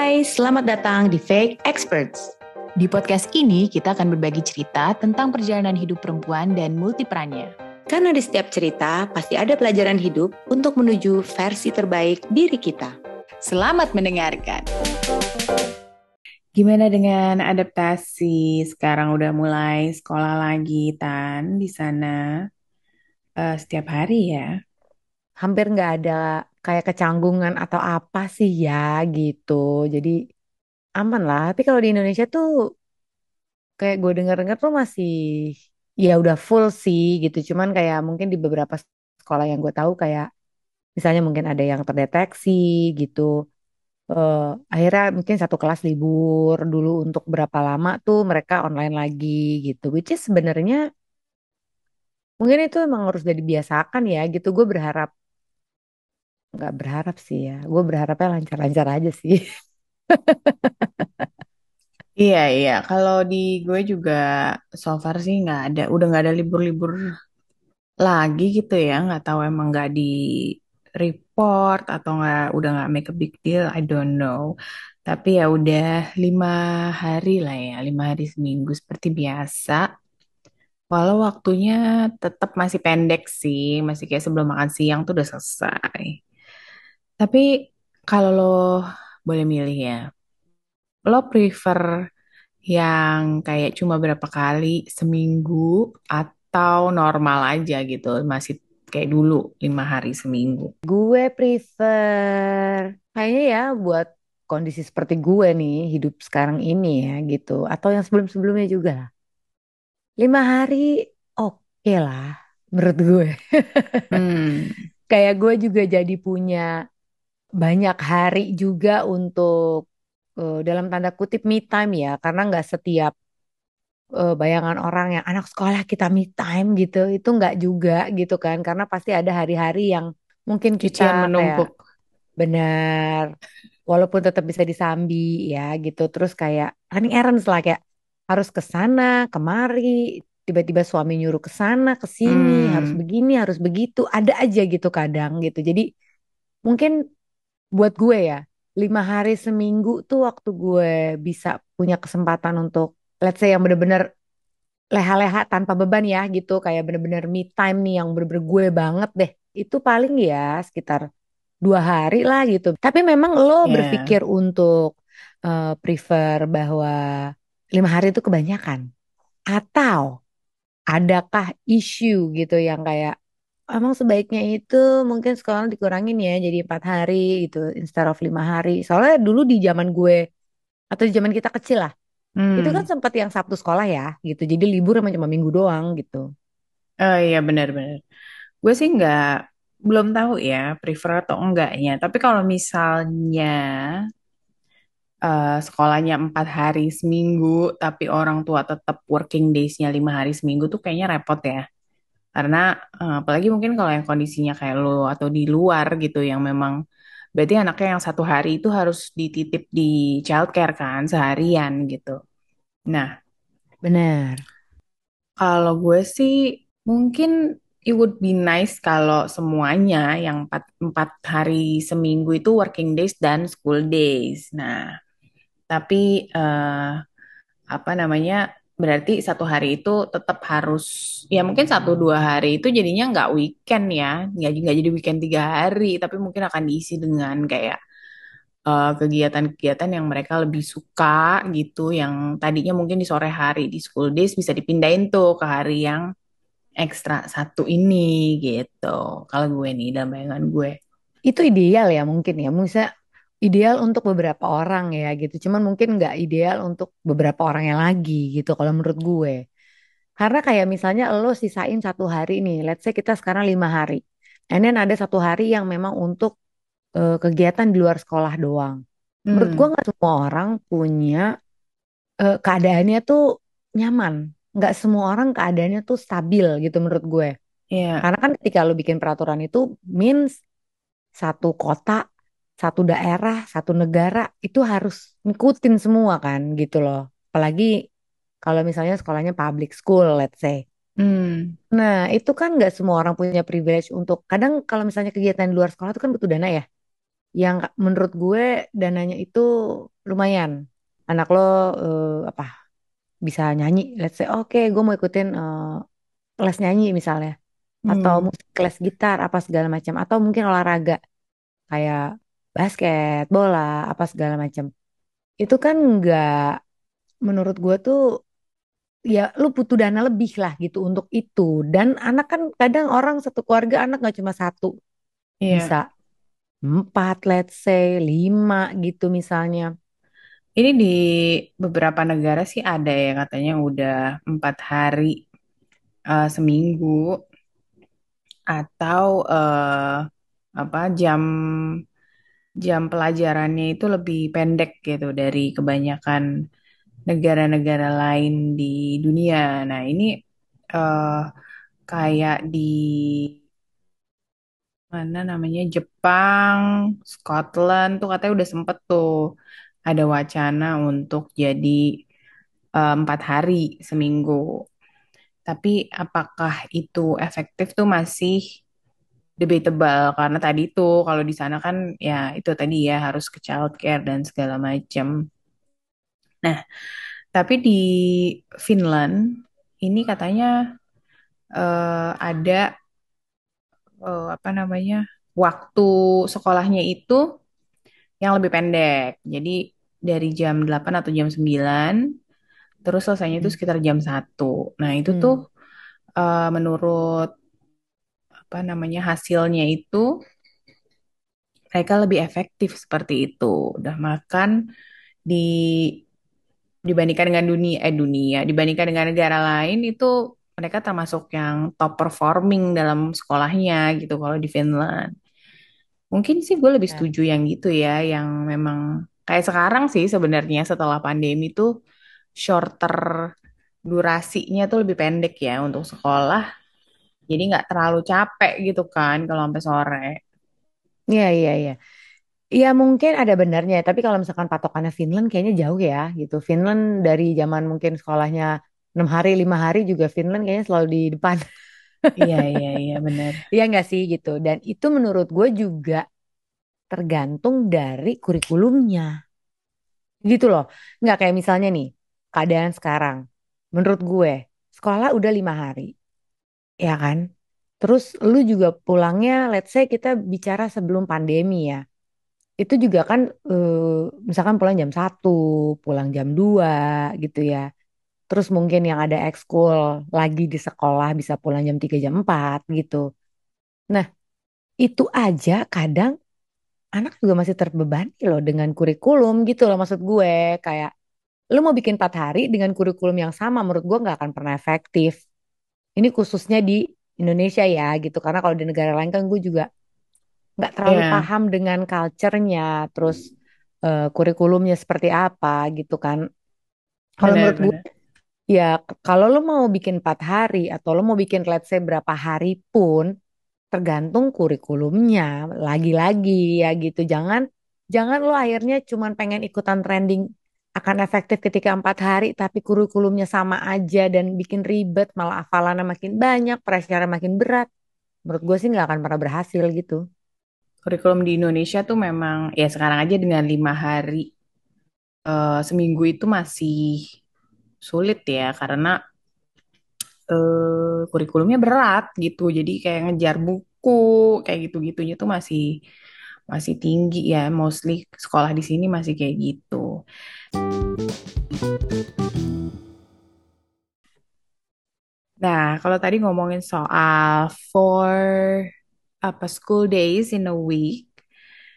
Hai, selamat datang di Fake Experts. Di podcast ini kita akan berbagi cerita tentang perjalanan hidup perempuan dan multiperannya. Karena di setiap cerita pasti ada pelajaran hidup untuk menuju versi terbaik diri kita. Selamat mendengarkan. Gimana dengan adaptasi? Sekarang udah mulai sekolah lagi, Tan, di sana uh, setiap hari ya? Hampir nggak ada kayak kecanggungan atau apa sih ya gitu. Jadi aman lah. Tapi kalau di Indonesia tuh kayak gue denger-denger tuh masih ya udah full sih gitu. Cuman kayak mungkin di beberapa sekolah yang gue tahu kayak misalnya mungkin ada yang terdeteksi gitu. Uh, akhirnya mungkin satu kelas libur dulu untuk berapa lama tuh mereka online lagi gitu. Which is sebenarnya mungkin itu emang harus jadi biasakan ya gitu. Gue berharap nggak berharap sih ya. Gue berharapnya lancar-lancar aja sih. Iya iya, kalau di gue juga so far sih nggak ada, udah nggak ada libur-libur lagi gitu ya, nggak tahu emang nggak di report atau nggak udah nggak make a big deal, I don't know. Tapi ya udah lima hari lah ya, lima hari seminggu seperti biasa. Walau waktunya tetap masih pendek sih, masih kayak sebelum makan siang tuh udah selesai. Tapi kalau lo boleh milih ya, lo prefer yang kayak cuma berapa kali seminggu atau normal aja gitu, masih kayak dulu lima hari seminggu? Gue prefer kayaknya ya buat kondisi seperti gue nih hidup sekarang ini ya gitu, atau yang sebelum-sebelumnya juga lah. Lima hari oke okay lah menurut gue. hmm. Kayak gue juga jadi punya banyak hari juga untuk uh, dalam tanda kutip me time ya karena nggak setiap uh, bayangan orang yang anak sekolah kita me time gitu itu nggak juga gitu kan karena pasti ada hari-hari yang mungkin kita menumpuk kayak, benar walaupun tetap bisa disambi ya gitu terus kayak running errands lah kayak harus ke sana kemari tiba-tiba suami nyuruh ke sana ke sini hmm. harus begini harus begitu ada aja gitu kadang gitu jadi mungkin buat gue ya lima hari seminggu tuh waktu gue bisa punya kesempatan untuk let's say yang bener-bener leha-leha tanpa beban ya gitu. Kayak bener-bener me time nih yang bener-bener gue banget deh. Itu paling ya sekitar dua hari lah gitu. Tapi memang lo yeah. berpikir untuk uh, prefer bahwa lima hari itu kebanyakan? Atau adakah isu gitu yang kayak emang sebaiknya itu mungkin sekolah dikurangin ya jadi empat hari gitu instead of lima hari. Soalnya dulu di zaman gue atau di zaman kita kecil lah, hmm. itu kan sempat yang Sabtu sekolah ya gitu. Jadi libur emang cuma minggu doang gitu. Oh iya benar-benar. Gue sih nggak belum tahu ya prefer atau enggaknya. Tapi kalau misalnya uh, sekolahnya empat hari seminggu, tapi orang tua tetap working days-nya lima hari seminggu tuh kayaknya repot ya. Karena uh, apalagi mungkin kalau yang kondisinya kayak lo atau di luar gitu yang memang berarti anaknya yang satu hari itu harus dititip di childcare kan seharian gitu. Nah, benar. Kalau gue sih mungkin it would be nice kalau semuanya yang empat, empat hari seminggu itu working days dan school days. Nah, tapi uh, apa namanya berarti satu hari itu tetap harus ya mungkin satu dua hari itu jadinya nggak weekend ya. Nggak nggak jadi weekend tiga hari tapi mungkin akan diisi dengan kayak kegiatan kegiatan-kegiatan yang mereka lebih suka gitu yang tadinya mungkin di sore hari di school days bisa dipindahin tuh ke hari yang ekstra satu ini gitu kalau gue nih dalam bayangan gue. Itu ideal ya mungkin ya misalnya ideal untuk beberapa orang ya gitu. Cuman mungkin nggak ideal untuk beberapa orang yang lagi gitu kalau menurut gue. Karena kayak misalnya lo sisain satu hari nih, let's say kita sekarang lima hari. And then ada satu hari yang memang untuk uh, kegiatan di luar sekolah doang. Hmm. Menurut gue nggak semua orang punya uh, keadaannya tuh nyaman. Nggak semua orang keadaannya tuh stabil gitu menurut gue. Yeah. Karena kan ketika lo bikin peraturan itu means satu kota satu daerah, satu negara itu harus ngikutin semua kan gitu loh. Apalagi kalau misalnya sekolahnya public school, let's say. Hmm. Nah itu kan nggak semua orang punya privilege untuk kadang kalau misalnya kegiatan di luar sekolah itu kan butuh dana ya. yang menurut gue dananya itu lumayan. Anak lo eh, apa bisa nyanyi, let's say oke gue mau ikutin eh, les nyanyi misalnya atau Hmm, musik les gitar apa segala macam atau mungkin olahraga kayak basket, bola, apa segala macam. Itu kan nggak menurut gue tuh ya lu butuh dana lebih lah gitu untuk itu. Dan anak kan kadang orang satu keluarga anak nggak cuma satu, bisa iya. empat, let's say lima gitu misalnya. Ini di beberapa negara sih ada ya katanya udah empat hari eh, seminggu atau eh, apa jam jam pelajarannya itu lebih pendek gitu dari kebanyakan negara-negara lain di dunia. Nah, ini eh, kayak di mana namanya Jepang, Scotland tuh katanya udah sempet tuh ada wacana untuk jadi eh, empat hari seminggu. Tapi apakah itu efektif tuh masih debatable karena tadi tuh kalau di sana kan ya itu tadi ya harus ke childcare dan segala macam. Nah, tapi di Finland ini katanya eh, ada eh, apa namanya waktu sekolahnya itu yang lebih pendek. Jadi dari jam 8 atau jam 9 terus selesainya itu Hmm. sekitar jam satu Nah, itu tuh Hmm. eh, menurut apa namanya hasilnya itu mereka lebih efektif seperti itu. Udah makan di dibandingkan dengan dunia eh dunia dibandingkan dengan negara lain itu mereka termasuk yang top performing dalam sekolahnya gitu kalau di Finland. Mungkin sih gue lebih Ya. setuju yang gitu ya, yang memang kayak sekarang sih sebenarnya setelah pandemi tuh shorter durasinya tuh lebih pendek ya untuk sekolah. Jadi nggak terlalu capek gitu kan kalau sampai sore. Iya, iya, iya. Iya mungkin ada benarnya, tapi kalau misalkan patokannya Finland kayaknya jauh ya gitu. Finland dari zaman mungkin sekolahnya enam hari, lima hari juga Finland kayaknya selalu di depan. Iya iya iya benar. Iya nggak sih gitu. Dan itu menurut gue juga tergantung dari kurikulumnya. Gitu loh. Nggak kayak misalnya nih, keadaan sekarang. Menurut gue, sekolah udah lima hari, ya kan? Terus lu juga pulangnya, let's say kita bicara sebelum pandemi ya. Itu juga kan, eh, misalkan pulang jam satu, pulang jam 2 gitu ya. Terus mungkin yang ada ekskul lagi di sekolah bisa pulang jam 3 jam 4 gitu. Nah, itu aja kadang anak juga masih terbebani loh dengan kurikulum gitu loh maksud gue. Kayak lu mau bikin 4 hari dengan kurikulum yang sama menurut gue nggak akan pernah efektif. Ini khususnya di Indonesia ya gitu. Karena kalau di negara lain kan gue juga nggak terlalu Iya, paham dengan culture-nya. Terus eh, kurikulumnya seperti apa gitu kan. Kalau menurut gue ya kalau lu mau bikin 4 hari atau lu mau bikin let's say berapa hari pun tergantung kurikulumnya. Lagi-lagi ya gitu. Jangan jangan lu akhirnya cuman pengen ikutan trending akan efektif ketika empat hari tapi kurikulumnya sama aja dan bikin ribet malah hafalannya makin banyak, pressure makin berat. Menurut gue sih nggak akan pernah berhasil gitu. Kurikulum di Indonesia tuh memang ya sekarang aja dengan lima hari eh, seminggu itu masih sulit ya karena eh, kurikulumnya berat gitu. Jadi kayak ngejar buku kayak gitu-gitunya tuh masih masih tinggi ya. Mostly sekolah di sini masih kayak gitu. Nah, kalau tadi ngomongin soal four apa school days in a week,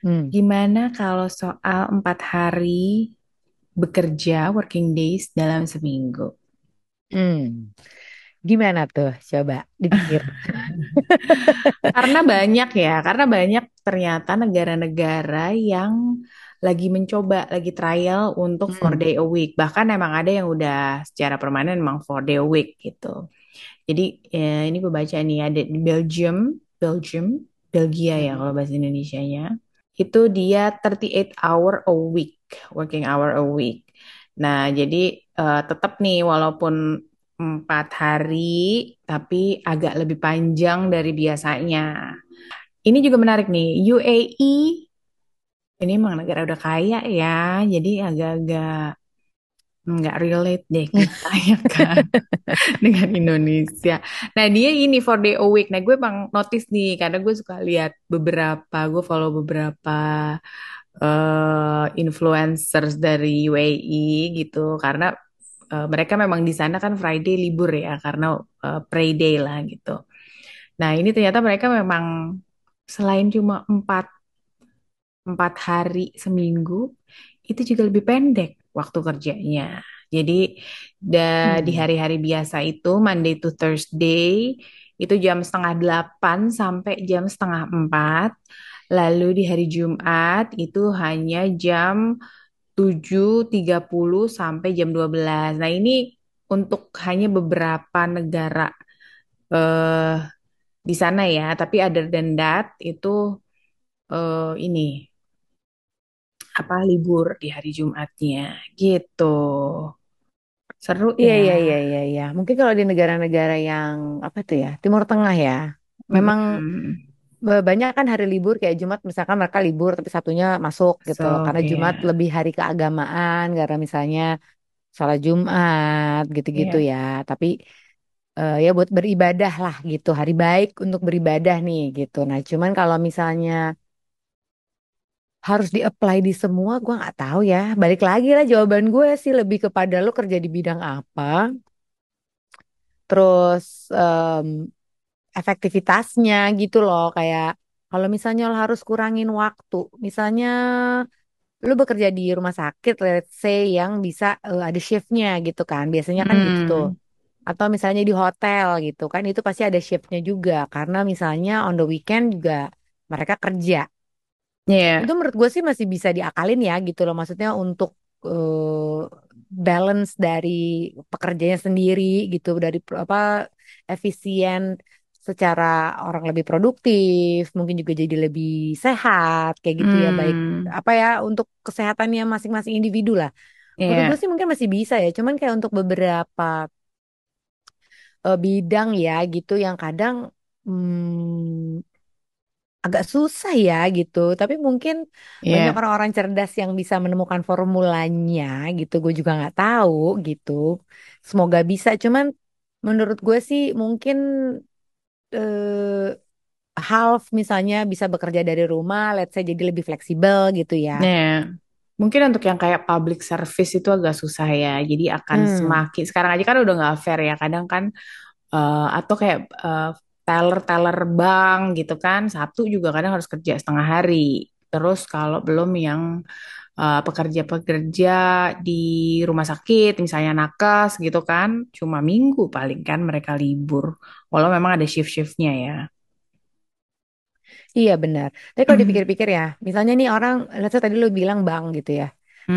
Hmm. gimana kalau soal empat hari bekerja working days dalam seminggu? Hmm. Gimana tuh? Coba dipikir. Karena banyak ya, karena banyak ternyata negara-negara yang lagi mencoba, lagi trial untuk four Hmm. day a week. Bahkan emang ada yang udah secara permanen emang four day a week gitu. Jadi eh, ini gue baca nih ada di Belgium, Belgium, Belgia ya Hmm. kalau bahasa Indonesianya. Itu dia 38 hour a week, working hour a week. Nah, jadi eh, tetap nih walaupun empat hari, tapi agak lebih panjang dari biasanya. Ini juga menarik nih, UAE ini emang negara udah kaya ya, jadi agak-agak nggak relate deh kita ya kan dengan Indonesia. Nah dia ini four day a week. Nah gue bang notice nih karena gue suka lihat beberapa, gue follow beberapa uh, influencers dari UAE gitu karena uh, mereka memang di sana kan Friday libur ya karena uh, pray day lah gitu. Nah ini ternyata mereka memang selain cuma empat empat hari seminggu itu juga lebih pendek waktu kerjanya. Jadi da, hmm. di hari-hari biasa itu Monday to Thursday itu jam setengah delapan sampai jam setengah empat. Lalu di hari Jumat itu hanya jam 7.30 sampai jam 12. Nah ini untuk hanya beberapa negara uh, di sana ya. Tapi other than that itu uh, ini apa libur di hari Jumatnya gitu. Seru Iya, ya. iya, iya, iya, iya. Mungkin kalau di negara-negara yang apa tuh ya, Timur Tengah ya, memang. Banyak kan hari libur kayak Jumat misalkan mereka libur tapi Sabtunya masuk gitu. So, Karena Jumat iya. lebih hari keagamaan karena misalnya sholat Jumat gitu-gitu Iya. ya. Tapi eh, ya buat beribadah lah gitu, hari baik untuk beribadah nih gitu. Nah, cuman kalau misalnya harus di-apply di semua, gua nggak tahu ya. Balik lagi lah jawaban gue sih lebih kepada lo kerja di bidang apa, terus em, efektivitasnya gitu loh. Kayak kalau misalnya lo harus kurangin waktu, misalnya lo bekerja di rumah sakit, let's say yang bisa eh, ada shiftnya gitu kan. Biasanya kan gitu tuh. Hmm. Atau misalnya di hotel gitu kan, itu pasti ada shiftnya juga. Karena misalnya on the weekend juga mereka kerja. Iya. Itu menurut gue sih masih bisa diakalin ya gitu loh. Maksudnya untuk eh, balance dari pekerjanya sendiri gitu, dari pro- apa efisien secara orang lebih produktif, mungkin juga jadi lebih sehat kayak gitu ya. Baik Hmm. apa ya untuk kesehatannya masing-masing individu lah. Menurut gue sih mungkin masih bisa ya. Cuman kayak untuk beberapa eh, bidang ya gitu yang kadang hmm, agak susah ya gitu. Tapi mungkin banyak Iya. orang-orang cerdas yang bisa menemukan formulanya gitu. Gue juga nggak tahu gitu. Semoga bisa. Cuman menurut gue sih mungkin eh, half misalnya bisa bekerja dari rumah, let's say jadi lebih fleksibel gitu ya. Iya. Mungkin untuk yang kayak public service itu agak susah ya. Jadi akan Hmm, semakin sekarang aja kan udah nggak fair ya. Kadang kan eh, atau kayak eh, teller-teller bank gitu kan. Sabtu juga kadang harus kerja setengah hari. Terus kalau belum yang eh, pekerja-pekerja di rumah sakit, misalnya nakes gitu kan, cuma minggu paling kan mereka libur. Walau memang ada shift-shiftnya ya. iya benar. Tapi kalau dipikir-pikir ya, misalnya nih orang, let's say tadi lu bilang bank gitu ya.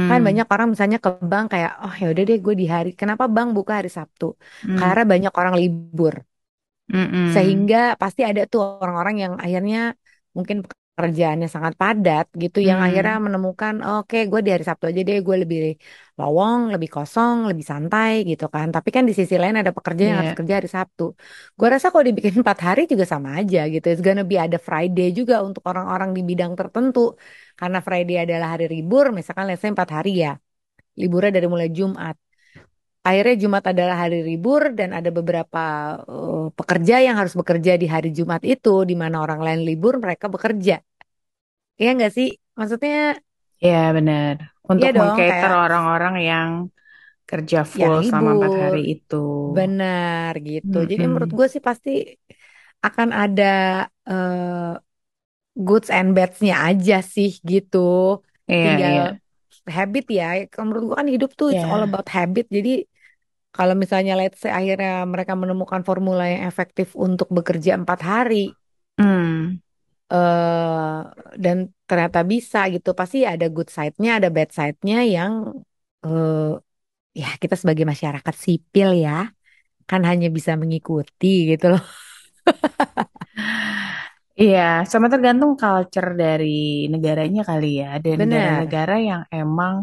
Kan Hmm, banyak orang misalnya ke bank kayak, oh ya udah deh gue di hari, kenapa bank buka hari Sabtu? hmm, Karena banyak orang libur. hmm, hmm. Sehingga pasti ada tuh orang-orang yang akhirnya mungkin pekerjaannya sangat padat gitu yang akhirnya hmm. menemukan oke gue di hari Sabtu aja deh gue lebih lowong, lebih kosong, lebih santai gitu kan. Tapi kan di sisi lain ada pekerja yang harus Iya, kerja hari Sabtu. Gue rasa kalau dibikin empat hari juga sama aja gitu. It's gonna be ada Friday juga untuk orang-orang di bidang tertentu. Karena Friday adalah hari libur, misalkan let's say empat hari ya. Liburnya dari mulai Jumat. Akhirnya Jumat adalah hari libur dan ada beberapa eh, pekerja yang harus bekerja di hari Jumat itu, di mana orang lain libur, mereka bekerja. Iya nggak sih? Maksudnya, iya benar. iya Untuk mengcater kayak orang-orang yang kerja yang full selama empat hari itu. benar gitu. Jadi menurut gue sih pasti akan ada eh, goods and bads-nya aja sih gitu. Iya, Tinggal iya. habit ya. Menurut gue kan hidup tuh it's all Ya, about habit. Jadi Kalau misalnya let's say akhirnya mereka menemukan formula yang efektif untuk bekerja empat hari hmm, eh dan ternyata bisa gitu, pasti ada good side-nya, ada bad side-nya yang eh ya kita sebagai masyarakat sipil ya kan hanya bisa mengikuti gitu loh. iya. Sama tergantung culture dari negaranya kali ya. Ada negara-negara yang emang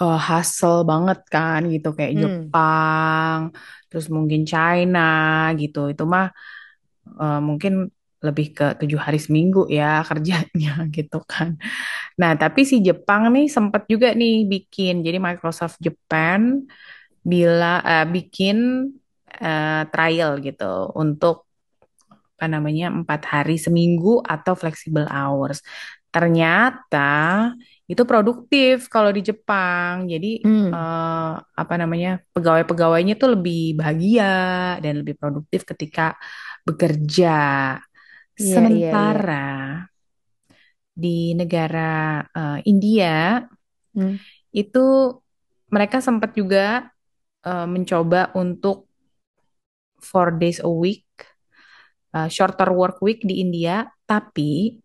eh, hustle banget kan gitu kayak Hmm. Jepang, terus mungkin China gitu. Itu mah eh, mungkin lebih ke tujuh hari seminggu ya kerjanya gitu kan. Nah, tapi si Jepang nih sempat juga nih bikin. Jadi Microsoft Japan bila eh, bikin eh, trial gitu untuk apa namanya empat hari seminggu atau flexible hours. Ternyata itu produktif kalau di Jepang. Jadi Hmm, eh, apa namanya pegawai-pegawainya tuh lebih bahagia dan lebih produktif ketika bekerja. iya iya iya. Sementara di negara eh, India Hmm. itu mereka sempat juga eh, mencoba untuk four days a week, eh, shorter work week di India, tapi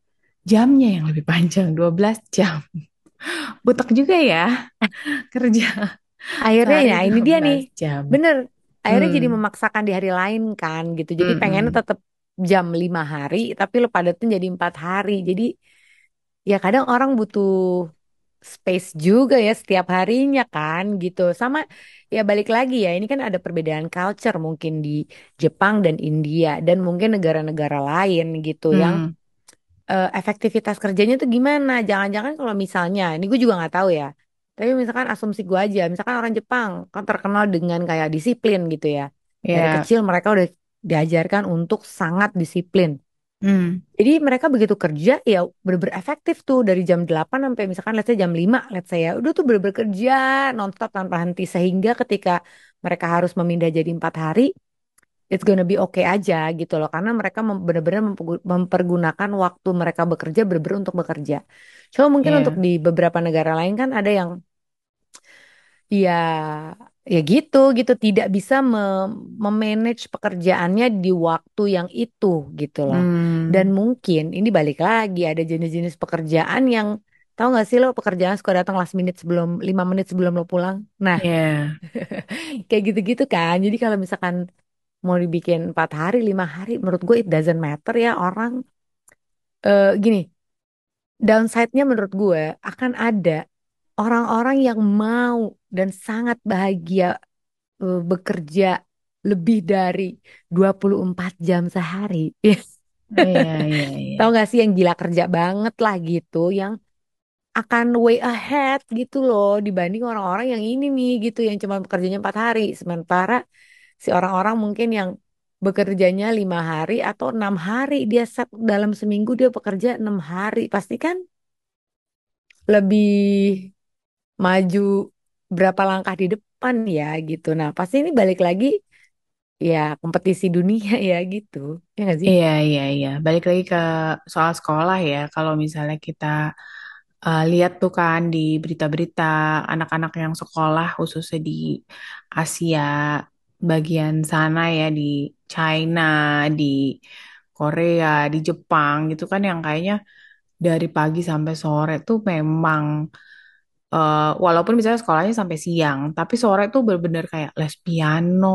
jamnya yang lebih panjang, 12 jam. Butek juga ya kerja Akhirnya ya ini dia nih, 12 jam. bener. Akhirnya jadi Hmm, memaksakan di hari lain kan gitu. Jadi pengennya mm-mm. tetap jam 5 hari, tapi lo padatin jadi empat hari. Jadi ya kadang orang butuh space juga ya setiap harinya kan gitu. Sama ya balik lagi ya, ini kan ada perbedaan culture mungkin di Jepang dan India dan mungkin negara-negara lain gitu yang Eh, efektivitas kerjanya tuh gimana? Jangan-jangan kalau misalnya, ini gue juga nggak tahu ya. Tapi misalkan asumsi gue aja, misalkan orang Jepang kan terkenal dengan kayak disiplin gitu ya. Dari ya, kecil mereka udah diajarkan untuk sangat disiplin. hmm, Jadi mereka begitu kerja ya bener-bener efektif tuh dari jam 8 sampai misalkan let's say jam 5 let's say ya. Udah tuh bener-bener kerja nonstop tanpa henti sehingga ketika mereka harus memindah jadi empat hari it's gonna be okay aja gitu loh karena mereka mem- benar-benar mempergu- mempergunakan waktu mereka bekerja benar-benar untuk bekerja. Cuma mungkin untuk ya, di beberapa negara lain kan ada yang ya ya gitu gitu tidak bisa me- memanage pekerjaannya di waktu yang itu gitu loh. Dan hmm, mungkin ini balik lagi ada jenis-jenis pekerjaan yang tahu nggak sih lo pekerjaan suka datang last minute sebelum lima menit sebelum lo pulang. Nah ya, kayak gitu-gitu kan. Jadi kalau misalkan mau dibikin empat hari, lima hari, menurut gue it doesn't matter ya orang. eh gini, downside-nya menurut gue akan ada orang-orang yang mau dan sangat bahagia eh, bekerja lebih dari 24 jam sehari. iya, iya, iya, Tahu gak sih yang gila kerja banget lah gitu, yang akan way ahead gitu loh dibanding orang-orang yang ini nih gitu yang cuma bekerjanya empat hari. Sementara si orang-orang mungkin yang bekerjanya lima hari atau enam hari dia dalam seminggu dia bekerja enam hari pasti kan lebih maju berapa langkah di depan ya gitu. Nah pasti ini balik lagi ya kompetisi dunia ya gitu ya nggak sih? iya, iya, iya. Balik lagi ke soal sekolah ya. Kalau misalnya kita eh, lihat tuh kan di berita-berita anak-anak yang sekolah khususnya di Asia bagian sana ya di China, di Korea, di Jepang gitu kan yang kayaknya dari pagi sampai sore tuh memang eh, walaupun misalnya sekolahnya sampai siang, tapi sore tuh bener-bener kayak les piano,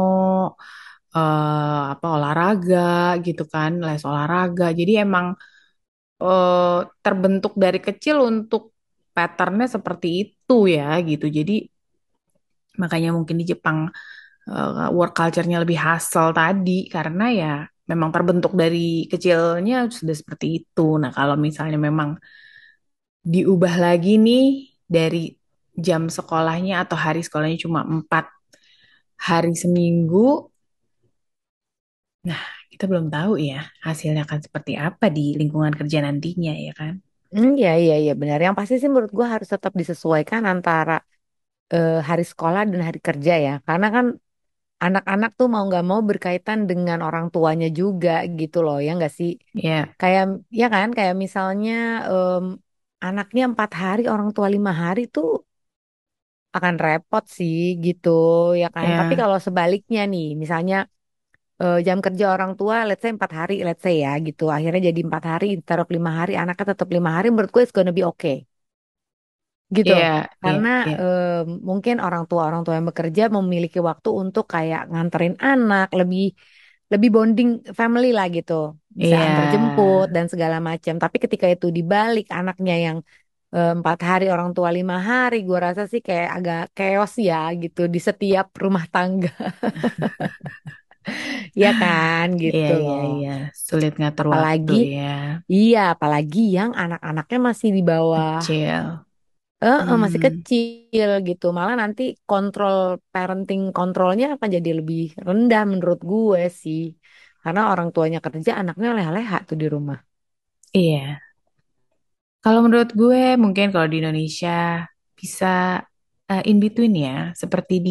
eh, apa olahraga gitu kan, les olahraga. Jadi emang eh, terbentuk dari kecil untuk patternnya seperti itu ya gitu. Jadi makanya mungkin di Jepang eh, work culture-nya lebih hustle tadi karena ya memang terbentuk dari kecilnya sudah seperti itu. Nah, kalau misalnya memang diubah lagi nih dari jam sekolahnya atau hari sekolahnya cuma empat hari seminggu, nah kita belum tahu ya hasilnya akan seperti apa di lingkungan kerja nantinya ya kan? Hmm, ya iya iya benar. Yang pasti sih menurut gua harus tetap disesuaikan antara eh, hari sekolah dan hari kerja ya. Karena kan anak-anak tuh mau nggak mau berkaitan dengan orang tuanya juga gitu loh ya nggak sih? Ya, Kayak ya kan kayak misalnya em, anaknya empat hari orang tua lima hari tuh akan repot sih gitu ya kan. Tapi ya, kalau sebaliknya nih misalnya eh, jam kerja orang tua let's say empat hari let's say ya gitu akhirnya jadi empat hari taruh lima hari anaknya tetap lima hari menurut gue it's gonna be okay gitu ya, ya, karena ya, eh, mungkin orang tua orang tua yang bekerja memiliki waktu untuk kayak nganterin anak lebih lebih bonding family lah gitu bisa antar ya. jemput dan segala macam tapi ketika itu dibalik anaknya yang eh, empat hari orang tua lima hari gue rasa sih kayak agak chaos ya gitu di setiap rumah tangga Iya kan Iya, gitu iya, loh. iya. Sulit ngatur waktu Apalagi ya. iya, apalagi yang anak-anaknya masih di bawah Kecil. Eh eh, masih Hmm, kecil gitu. Malah nanti kontrol parenting kontrolnya akan jadi lebih rendah menurut gue sih. Karena orang tuanya kerja, anaknya leha-leha tuh di rumah. iya. Kalau menurut gue mungkin kalau di Indonesia bisa eh, in between ya, seperti di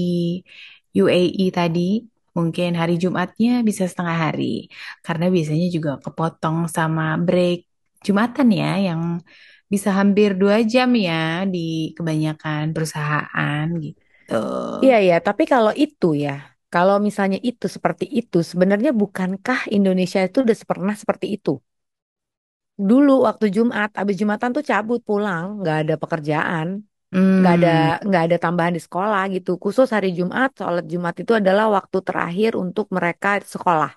UAE tadi, mungkin hari Jumatnya bisa setengah hari, karena biasanya juga kepotong sama break Jumatan ya, yang bisa hampir dua jam ya di kebanyakan perusahaan gitu. Iya ya, tapi kalau itu ya, kalau misalnya itu seperti itu, sebenarnya bukankah Indonesia itu udah pernah seperti itu? Dulu waktu Jumat, abis Jumatan tuh cabut pulang, nggak ada pekerjaan, nggak ada Hmm, nggak ada tambahan di sekolah gitu. Khusus hari Jumat, sholat Jumat itu adalah waktu terakhir untuk mereka sekolah.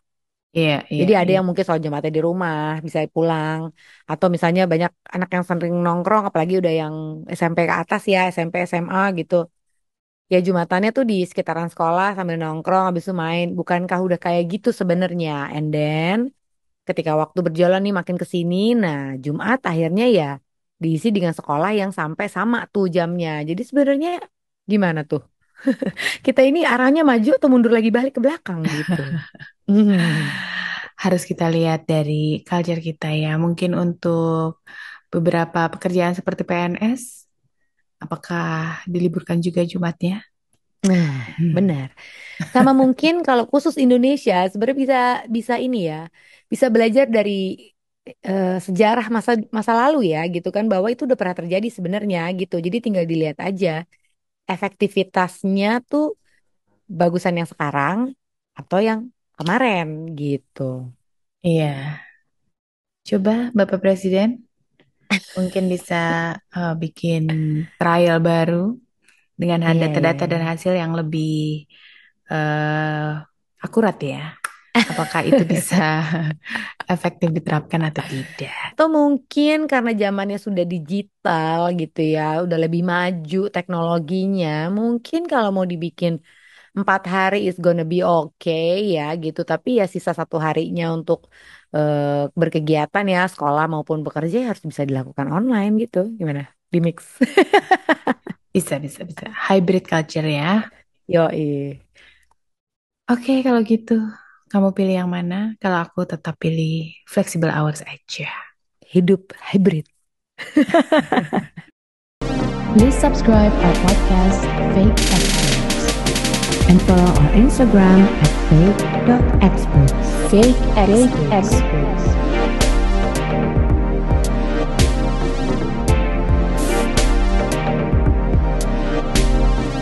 Iya, iya, Jadi ada iya. yang mungkin sholat Jumatnya di rumah, bisa pulang, atau misalnya banyak anak yang sering nongkrong, apalagi udah yang SMP ke atas ya, SMP, SMA gitu. Ya Jumatannya tuh di sekitaran sekolah sambil nongkrong habis itu main. Bukankah udah kayak gitu sebenarnya? And then ketika waktu berjalan nih makin ke sini, nah Jumat akhirnya ya diisi dengan sekolah yang sampai sama tuh jamnya. Jadi sebenarnya gimana tuh? Kita ini arahnya maju atau mundur lagi balik ke belakang gitu. Hmm. Harus kita lihat dari culture kita ya. Mungkin untuk beberapa pekerjaan seperti PNS, apakah diliburkan juga Jumatnya? Nah, Hmm. benar. Sama mungkin kalau khusus Indonesia sebenarnya bisa bisa ini ya, bisa belajar dari eh, sejarah masa masa lalu ya gitu kan bahwa itu udah pernah terjadi sebenarnya gitu. Jadi tinggal dilihat aja efektivitasnya tuh bagusan yang sekarang atau yang kemarin gitu. Iya, coba Bapak Presiden mungkin bisa eh, bikin trial baru dengan Iya ya. data-data dan hasil yang lebih eh, akurat ya. Apakah itu bisa efektif diterapkan atau tidak? Atau mungkin karena zamannya sudah digital gitu ya, udah lebih maju teknologinya. Mungkin kalau mau dibikin empat hari is gonna be okay ya gitu. Tapi ya sisa satu harinya untuk eh, berkegiatan ya, sekolah maupun bekerja ya harus bisa dilakukan online gitu. Gimana? Di mix. Bisa, bisa, bisa. Hybrid culture ya. Yoi. Oke, kalau gitu, kamu pilih yang mana? Kalau aku tetap pilih flexible hours aja. Hidup hybrid. Please subscribe our podcast, Fake Experts. And follow our Instagram at fake.experts. Fake Experts.